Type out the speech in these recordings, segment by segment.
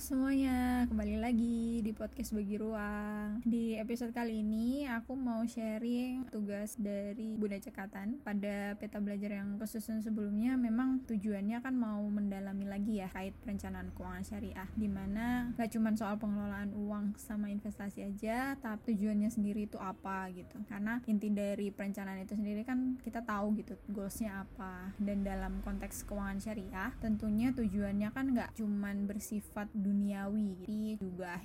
semuanya, kembali lagi di podcast Bagi Ruang. Di episode kali ini aku mau sharing tugas dari Bunda Cekatan pada peta belajar yang kesusun sebelumnya. Memang tujuannya kan mau mendalami lagi ya kait perencanaan keuangan syariah, di mana gak cuma soal pengelolaan uang sama investasi aja, tapi tujuannya sendiri itu apa gitu. Karena inti dari perencanaan itu sendiri kan kita tahu gitu goalsnya apa. Dan dalam konteks keuangan syariah, tentunya tujuannya kan gak cuman bersifat duniawi tapi juga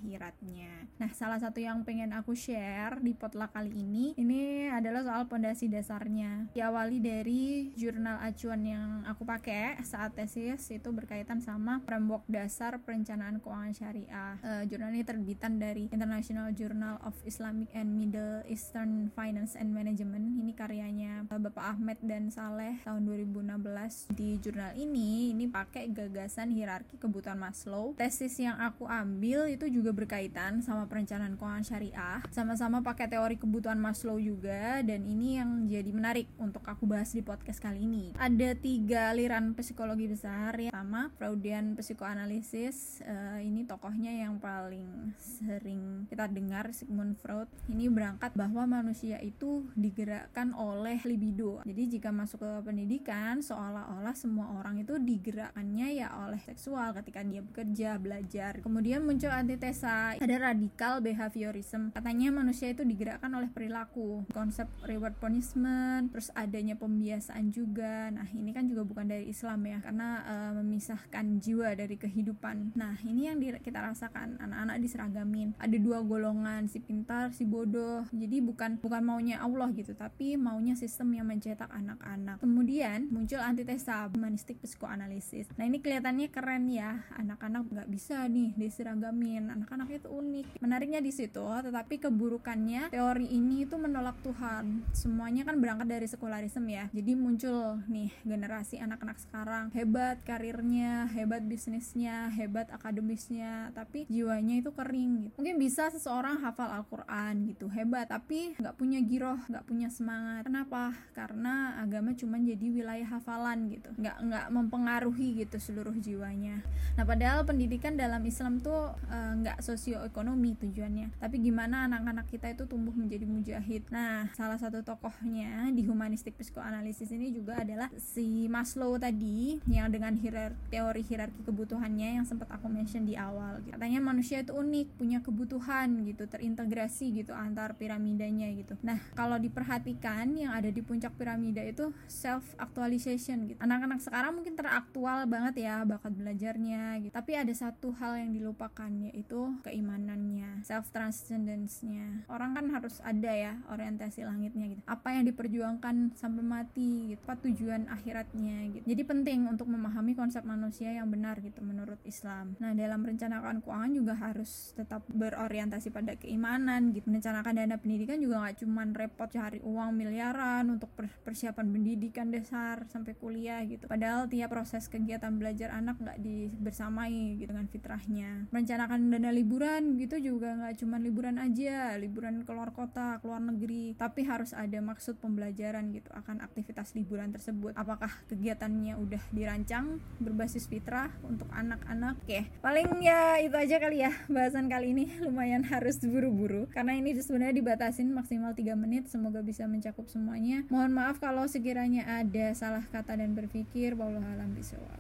nah salah satu yang pengen aku share di potluck kali ini ini adalah soal pondasi dasarnya. Diawali dari jurnal acuan yang aku pakai saat tesis itu berkaitan sama framework dasar perencanaan keuangan syariah. Uh, jurnal ini terbitan dari International Journal of Islamic and Middle Eastern Finance and Management. Ini karyanya uh, Bapak Ahmed dan Saleh tahun 2016 di jurnal ini ini pakai gagasan hierarki kebutuhan Maslow. Tesis yang aku ambil itu juga berkaitan sama perencanaan keuangan syariah sama-sama pakai teori kebutuhan Maslow juga dan ini yang jadi menarik untuk aku bahas di podcast kali ini. Ada tiga aliran psikologi besar ya sama Freudian psikoanalisis uh, ini tokohnya yang paling sering kita dengar Sigmund Freud. Ini berangkat bahwa manusia itu digerakkan oleh libido. Jadi jika masuk ke pendidikan seolah-olah semua orang itu digerakkannya ya oleh seksual ketika dia bekerja belajar. Kemudian muncul antitesa, ada radikal behaviorism. Katanya manusia itu digerakkan oleh perilaku, konsep reward punishment, terus adanya pembiasaan juga. Nah, ini kan juga bukan dari Islam ya, karena uh, memisahkan jiwa dari kehidupan. Nah, ini yang kita rasakan, anak-anak diseragamin. Ada dua golongan, si pintar, si bodoh. Jadi bukan bukan maunya Allah gitu, tapi maunya sistem yang mencetak anak-anak. Kemudian muncul antitesa humanistik psikoanalisis. Nah, ini kelihatannya keren ya, anak-anak nggak bisa nih diseragamin anak-anak itu unik. Menariknya di situ tetapi keburukannya teori ini itu menolak Tuhan. Semuanya kan berangkat dari sekularisme ya. Jadi muncul nih generasi anak-anak sekarang. Hebat karirnya hebat bisnisnya hebat akademisnya tapi jiwanya itu kering gitu. Mungkin bisa seseorang hafal Al-Quran gitu hebat. Tapi nggak punya giroh nggak punya semangat. Kenapa? Karena agama cuma jadi wilayah hafalan gitu. Nggak nggak mempengaruhi gitu seluruh jiwanya. Nah padahal pendidikan dalam Islam tuh eh, nggak uh, sosioekonomi tujuannya. Tapi gimana anak-anak kita itu tumbuh menjadi mujahid? Nah salah satu tokohnya di humanistik psikoanalisis ini juga adalah si Maslow tadi yang dengan hierar teori hierarki kebutuhannya yang sempat aku mention di awal gitu. katanya manusia itu unik punya kebutuhan gitu terintegrasi gitu antar piramidanya gitu. Nah kalau diperhatikan yang ada di puncak piramida itu self actualization gitu. Anak-anak sekarang mungkin teraktual banget ya bakat belajarnya gitu. Tapi ada satu hal yang dilupakan yaitu keimanannya self transcendence-nya orang kan harus ada ya orientasi langitnya gitu. Apa yang diperjuangkan sampai mati gitu apa tujuan akhiratnya gitu. Jadi penting untuk memahami konsep manusia yang benar gitu menurut Islam. Nah dalam merencanakan keuangan juga harus tetap berorientasi pada keimanan gitu. Merencanakan dana pendidikan juga nggak cuman repot cari uang miliaran untuk persiapan pendidikan dasar sampai kuliah gitu. Padahal tiap proses kegiatan belajar anak nggak dibersamai gitu dengan fitrah arahnya merencanakan dana liburan gitu juga nggak cuma liburan aja liburan keluar kota keluar negeri tapi harus ada maksud pembelajaran gitu akan aktivitas liburan tersebut. Apakah kegiatannya udah dirancang berbasis fitrah untuk anak-anak? Oke paling ya itu aja kali ya bahasan kali ini. Lumayan harus buru-buru karena ini sebenarnya dibatasin maksimal 3 menit. Semoga bisa mencakup semuanya. Mohon maaf kalau sekiranya ada salah kata dan berpikir. Wallahu alam bisawab